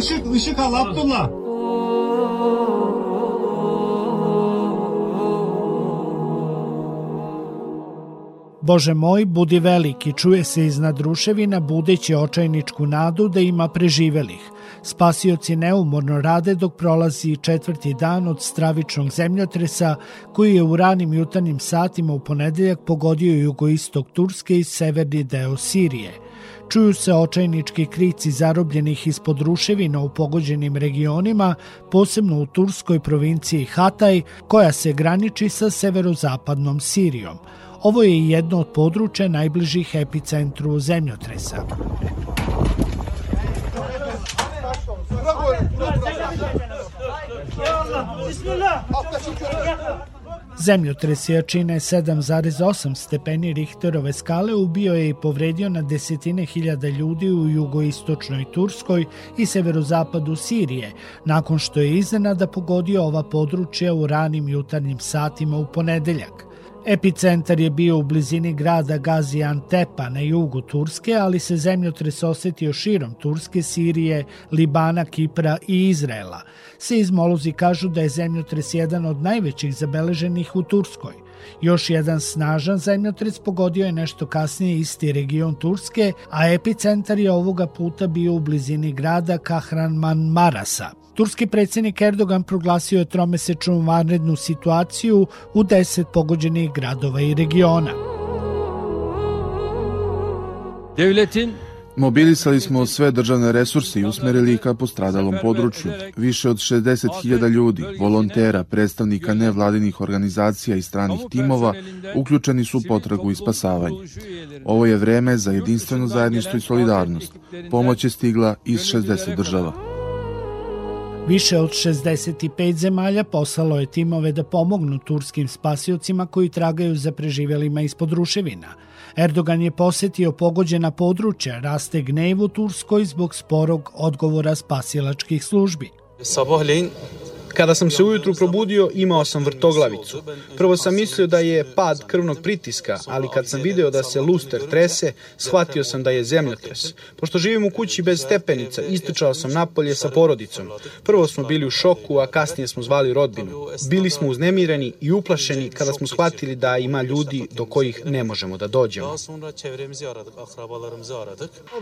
ışık, ışık al Abdullah. Bože moj, budi veliki, čuje se iznad ruševina, budeći očajničku nadu da ima preživelih. Spasioci neumorno rade dok prolazi četvrti dan od stravičnog zemljotresa koji je u ranim jutarnjim satima u ponedeljak pogodio jugoistok Turske i severni deo Sirije. Čuju se očajnički krici zarobljenih ispod ruševina u pogođenim regionima, posebno u turskoj provinciji Hataj, koja se graniči sa severozapadnom Sirijom. Ovo je jedno od područja najbližih epicentru zemljotresa. Zemljotres jačine 7,8 stepeni Richterove skale ubio je i povredio na desetine hiljada ljudi u jugoistočnoj Turskoj i severozapadu Sirije, nakon što je iznenada pogodio ova područja u ranim jutarnjim satima u ponedeljak. Epicentar je bio u blizini grada Gaziantepa na jugu Turske, ali se zemljotres osetio širom Turske, Sirije, Libana, Kipra i Izraela. Seizmolozi kažu da je zemljotres jedan od najvećih zabeleženih u Turskoj. Još jedan snažan zemljotres pogodio je nešto kasnije isti region Turske, a epicentar je ovoga puta bio u blizini grada Kahraman Marasa. Turski predsednik Erdogan proglasio je tromesečnu vanrednu situaciju u deset pogođenih gradova i regiona. Devletin Mobilisali smo sve državne resurse i usmerili ih ka postradalom području. Više od 60.000 ljudi, volontera, predstavnika nevladinih organizacija i stranih timova uključeni su u potragu i spasavanje. Ovo je vreme za jedinstveno zajedništvo i solidarnost. Pomoć je stigla iz 60 država. Više od 65 zemalja poslalo je timove da pomognu turskim spasiocima koji tragaju za preživelima ispod ruševina. Erdogan je posetio pogođena područja, raste gnev u Turskoj zbog sporog odgovora spasilačkih službi. Sabahleyin Kada sam se ujutru probudio, imao sam vrtoglavicu. Prvo sam mislio da je pad krvnog pritiska, ali kad sam video da se luster trese, shvatio sam da je zemljotres. Pošto živim u kući bez stepenica, istrčao sam napolje sa porodicom. Prvo smo bili u šoku, a kasnije smo zvali rodbinu. Bili smo uznemireni i uplašeni kada smo shvatili da ima ljudi do kojih ne možemo da dođemo.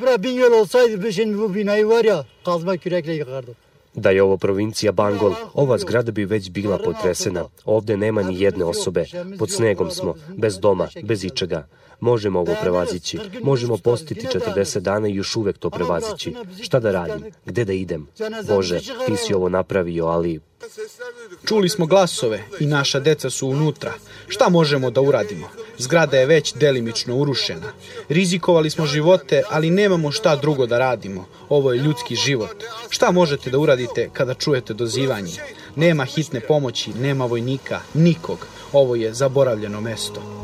Bura bin yol olsaydı bu binayı var ya kazma kürekle yıkardık. Da je ovo provincija Bangol, ova zgrada bi već bila potresena. Ovde nema ni jedne osobe. Pod snegom smo, bez doma, bez ičega. Možemo ovo prevazići. Možemo postiti 40 dana i još uvek to prevazići. Šta da radim? Gde da idem? Bože, ti si ovo napravio, ali Čuli smo glasove i naša deca su unutra. Šta možemo da uradimo? Zgrada je već delimično urušena. Rizikovali smo živote, ali nemamo šta drugo da radimo. Ovo je ljudski život. Šta možete da uradite kada čujete dozivanje? Nema hitne pomoći, nema vojnika, nikog. Ovo je zaboravljeno mesto.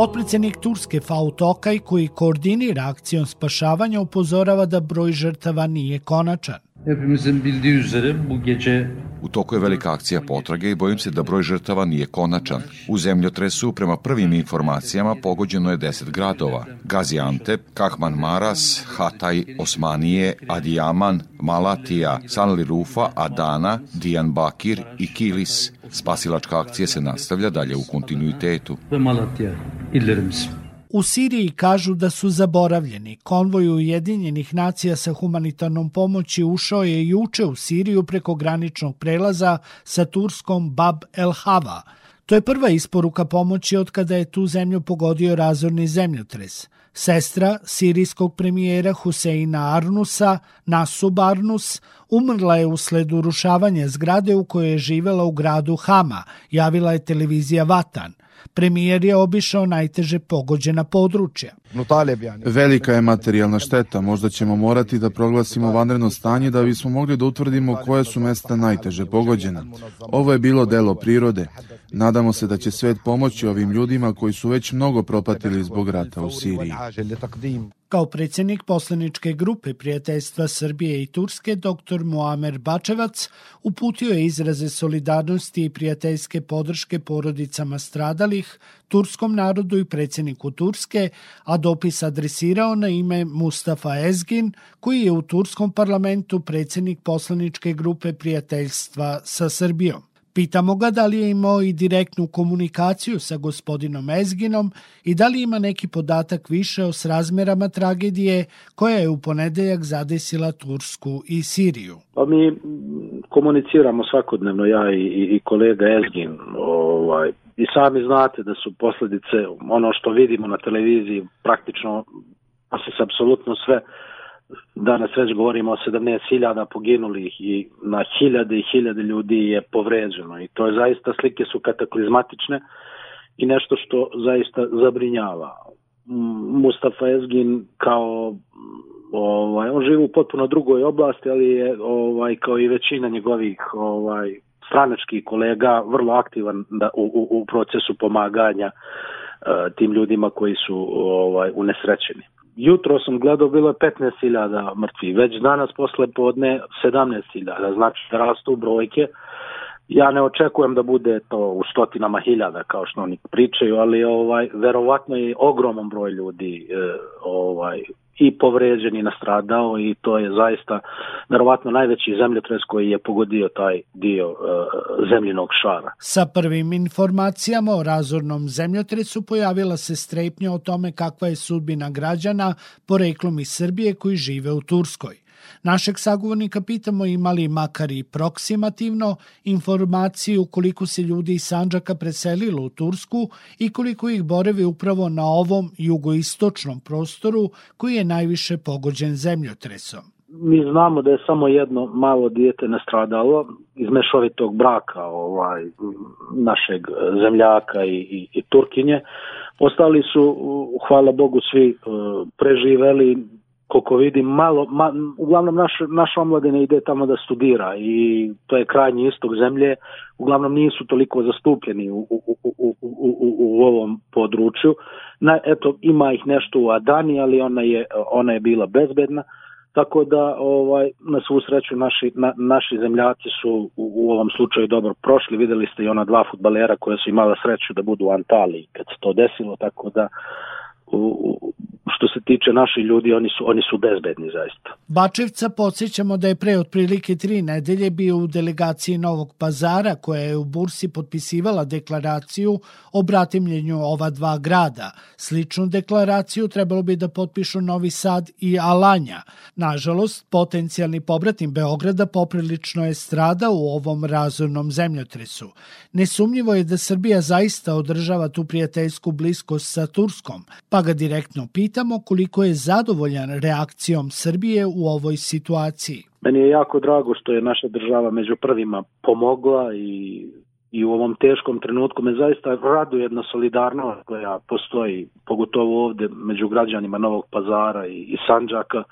Potpredsednik Turske Fautokaj, koji koordinira akcijom spašavanja, upozorava da broj žrtava nije konačan. Hepimizin bildiği üzere bu gece U toku je velika akcija potrage i bojim se da broj žrtava nije konačan. U zemljotresu, prema prvim informacijama, pogođeno je 10 gradova. Gaziantep, Kahman Maras, Hatay, Osmanije, Adiyaman, Malatija, Sanli Rufa, Adana, Dijan Bakir i Kilis. Spasilačka akcija se nastavlja dalje u kontinuitetu. ve Malatya illerimiz. U Siriji kažu da su zaboravljeni. Konvoj Ujedinjenih nacija sa humanitarnom pomoći ušao je juče u Siriju preko graničnog prelaza sa Turskom Bab el Hava. To je prva isporuka pomoći od kada je tu zemlju pogodio razorni zemljotres. Sestra sirijskog premijera Huseina Arnusa, Nasub Arnus, umrla je usled urušavanja zgrade u kojoj je živela u gradu Hama, javila je televizija Vatan. Premijer je obišao najteže pogođena područja. Velika je materijalna šteta, možda ćemo morati da proglasimo vanredno stanje da bismo mogli da utvrdimo koje su mesta najteže pogođena. Ovo je bilo delo prirode. Nadamo se da će svet pomoći ovim ljudima koji su već mnogo propatili zbog rata u Siriji. Kao predsjednik poslaničke grupe prijateljstva Srbije i Turske, dr. Muamer Bačevac uputio je izraze solidarnosti i prijateljske podrške porodicama stradalih, turskom narodu i predsjedniku Turske, a dopis adresirao na ime Mustafa Ezgin, koji je u turskom parlamentu predsednik poslaničke grupe prijateljstva sa Srbijom. Pitamo ga da li je imao i direktnu komunikaciju sa gospodinom Ezginom i da li ima neki podatak više o srazmerama tragedije koja je u ponedeljak zadesila Tursku i Siriju. Pa mi komuniciramo svakodnevno ja i, i kolega Ezgin. Ovaj, I sami znate da su posledice, ono što vidimo na televiziji, praktično pa se apsolutno sve Danas već govorimo o 17.000 poginulih i na hiljade i hiljade ljudi je povređeno i to je zaista slike su kataklizmatične i nešto što zaista zabrinjava. Mustafa Ezgin kao ovaj on živi u potpuno drugoj oblasti, ali je ovaj kao i većina njegovih ovaj stranačkih kolega vrlo aktivan da, u, u, u procesu pomaganja uh, tim ljudima koji su ovaj unesrećeni jutro sam gledao bilo je 15.000 mrtvi, već danas posle podne 17.000, znači rastu brojke. Ja ne očekujem da bude to u stotinama hiljada kao što oni pričaju, ali ovaj verovatno je ogroman broj ljudi e, ovaj i povređen i nastradao i to je zaista verovatno najveći zemljotres koji je pogodio taj dio uh, zemljinog šara. Sa prvim informacijama o razornom zemljotresu pojavila se strepnja o tome kakva je sudbina građana poreklom iz Srbije koji žive u Turskoj. Našeg sagovornika pitamo imali makar i proksimativno informaciju koliko se ljudi iz Sanđaka preselilo u Tursku i koliko ih borevi upravo na ovom jugoistočnom prostoru koji je najviše pogođen zemljotresom. Mi znamo da je samo jedno malo dijete nastradalo iz mešovitog braka ovaj, našeg zemljaka i, i, i Turkinje. Ostali su, hvala Bogu, svi preživeli, koliko vidim, malo, ma, uglavnom naš, naš omladina ide tamo da studira i to je krajnji istog zemlje, uglavnom nisu toliko zastupljeni u, u, u, u, u, u ovom području. Na, eto, ima ih nešto u Adani, ali ona je, ona je bila bezbedna, tako da ovaj, na svu sreću naši, na, naši zemljaci su u, u ovom slučaju dobro prošli, videli ste i ona dva futbalera koja su imala sreću da budu u Antaliji kad se to desilo, tako da u, što se tiče naših ljudi, oni su, oni su bezbedni zaista. Bačevca podsjećamo da je pre otprilike tri nedelje bio u delegaciji Novog pazara koja je u Bursi potpisivala deklaraciju o bratimljenju ova dva grada. Sličnu deklaraciju trebalo bi da potpišu Novi Sad i Alanja. Nažalost, potencijalni pobratim Beograda poprilično je strada u ovom razornom zemljotresu. Nesumnjivo je da Srbija zaista održava tu prijateljsku bliskost sa Turskom, pa ga direktno pitamo koliko je zadovoljan reakcijom Srbije u ovoj situaciji. Meni je jako drago što je naša država među prvima pomogla i i u ovom teškom trenutku me zaista raduje jedna solidarnost koja postoji, pogotovo ovde među građanima Novog pazara i, i Sanđaka,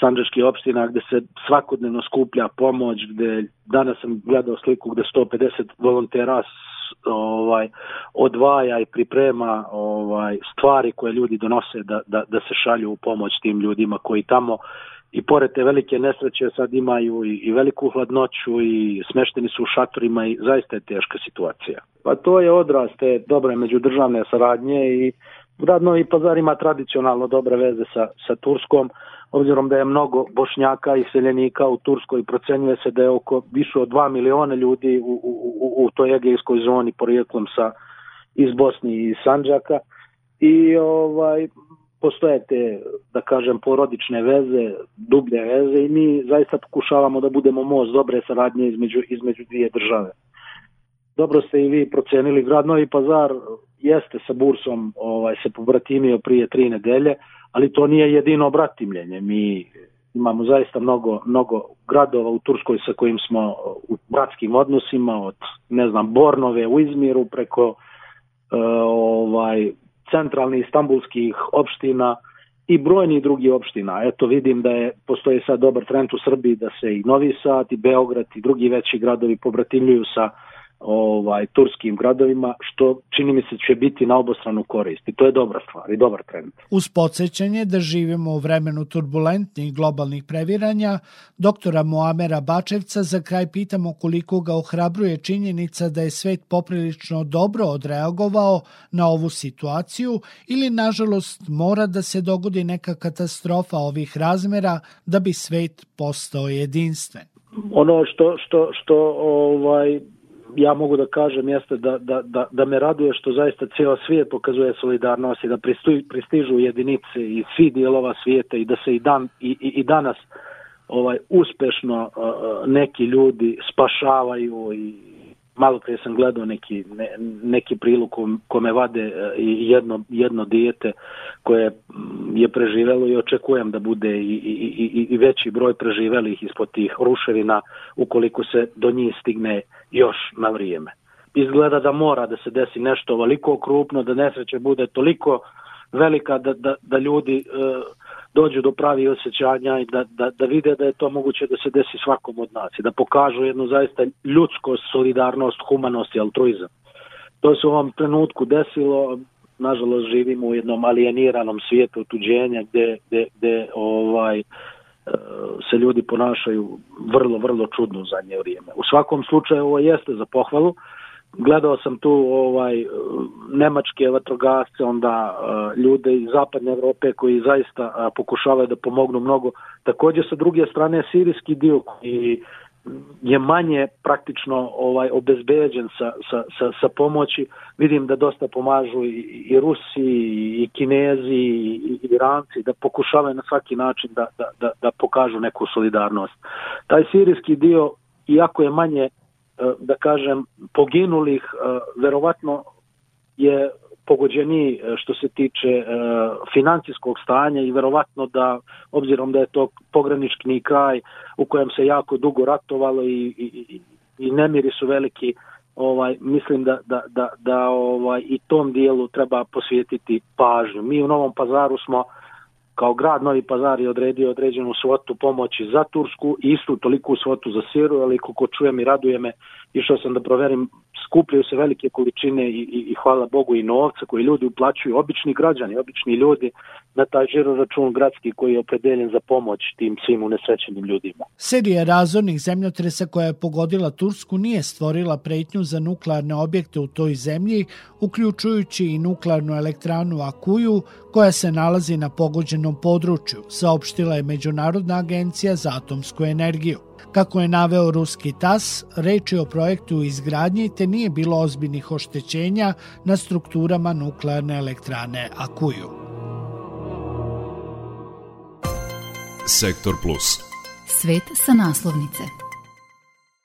Sanđački opština gde se svakodnevno skuplja pomoć, gde danas sam gledao sliku gde 150 volontera ovaj odvaja i priprema ovaj stvari koje ljudi donose da, da, da se šalju u pomoć tim ljudima koji tamo i pored te velike nesreće sad imaju i, i veliku hladnoću i smešteni su u šatorima i zaista je teška situacija. Pa to je odraz te dobre međudržavne saradnje i grad Novi Pazar ima tradicionalno dobre veze sa, sa Turskom, obzirom da je mnogo bošnjaka i seljenika u Turskoj procenjuje se da je oko više od 2 miliona ljudi u, u, u, toj egejskoj zoni porijeklom sa iz Bosni i Sanđaka i ovaj postoje te, da kažem, porodične veze, dublje veze i mi zaista pokušavamo da budemo most dobre saradnje između, između dvije države. Dobro ste i vi procenili, grad Novi Pazar jeste sa bursom ovaj, se pobratimio prije tri nedelje, ali to nije jedino bratimljenje. Mi imamo zaista mnogo, mnogo gradova u Turskoj sa kojim smo u bratskim odnosima, od, ne znam, Bornove u Izmiru preko uh, ovaj centralnih istambulskih opština i brojni drugi opština. Eto vidim da je postoji sad dobar trend u Srbiji da se i Novi Sad i Beograd i drugi veći gradovi pobratimljuju sa ovaj turskim gradovima što čini mi se će biti na obostranu korist i to je dobra stvar i dobar trend. Uz podsjećanje da živimo u vremenu turbulentnih globalnih previranja, doktora Moamera Bačevca za kraj pitamo koliko ga ohrabruje činjenica da je svet poprilično dobro odreagovao na ovu situaciju ili nažalost mora da se dogodi neka katastrofa ovih razmera da bi svet postao jedinstven. Ono što što što ovaj ja mogu da kažem jeste da, da, da, da me raduje što zaista cijela svijet pokazuje solidarnost i da pristižu jedinice i svi dijelova svijeta i da se i, dan, i, i, i danas ovaj uspešno uh, neki ljudi spašavaju i malo prije sam gledao neki, ne, neki prilog kome vade e, jedno, jedno dijete koje je preživelo i očekujem da bude i, i, i, i veći broj preživelih ispod tih ruševina ukoliko se do njih stigne još na vrijeme. Izgleda da mora da se desi nešto ovoliko krupno, da nesreće bude toliko velika da, da, da ljudi uh, dođu do pravi osjećanja i da, da, da vide da je to moguće da se desi svakom od nas i da pokažu jednu zaista ljudskost, solidarnost, humanost i altruizam. To se u ovom trenutku desilo, nažalost živimo u jednom alijeniranom svijetu otuđenja gde, gde, gde ovaj, e, se ljudi ponašaju vrlo, vrlo čudno u zadnje vrijeme. U svakom slučaju ovo jeste za pohvalu, gledao sam tu ovaj nemačke vatrogasce, onda ljude iz zapadne Evrope koji zaista pokušavaju da pomognu mnogo. Takođe sa druge strane sirijski dio koji je manje praktično ovaj obezbeđen sa, sa, sa, sa pomoći. Vidim da dosta pomažu i, i Rusi i Kinezi i, i Iranci da pokušavaju na svaki način da, da, da, da pokažu neku solidarnost. Taj sirijski dio, iako je manje da kažem, poginulih, eh, verovatno je pogođeniji eh, što se tiče financijskog stanja i verovatno da, obzirom da je to pogranični kraj u kojem se jako dugo ratovalo i, i, i nemiri su veliki, ovaj mislim da, da, da, da ovaj i tom dijelu treba posvijetiti pažnju. Mi u Novom Pazaru smo kao grad Novi Pazar je odredio određenu svotu pomoći za Tursku i istu toliku svotu za Siru, ali kako čujem i raduje me, išao sam da proverim, skupljaju se velike količine i, i, i hvala Bogu i novca koji ljudi uplaćuju, obični građani, obični ljudi na taj žiro račun gradski koji je opredeljen za pomoć tim svim unesrećenim ljudima. Serija razornih zemljotresa koja je pogodila Tursku nije stvorila pretnju za nuklearne objekte u toj zemlji, uključujući i nuklearnu elektranu Akuju koja se nalazi na pogođenom području, saopštila je Međunarodna agencija za atomsku energiju. Kako je naveo ruski TAS, reč je o projektu izgradnje te nije bilo ozbiljnih oštećenja na strukturama nuklearne elektrane Akuju. Sektor Plus. Svet sa naslovnice.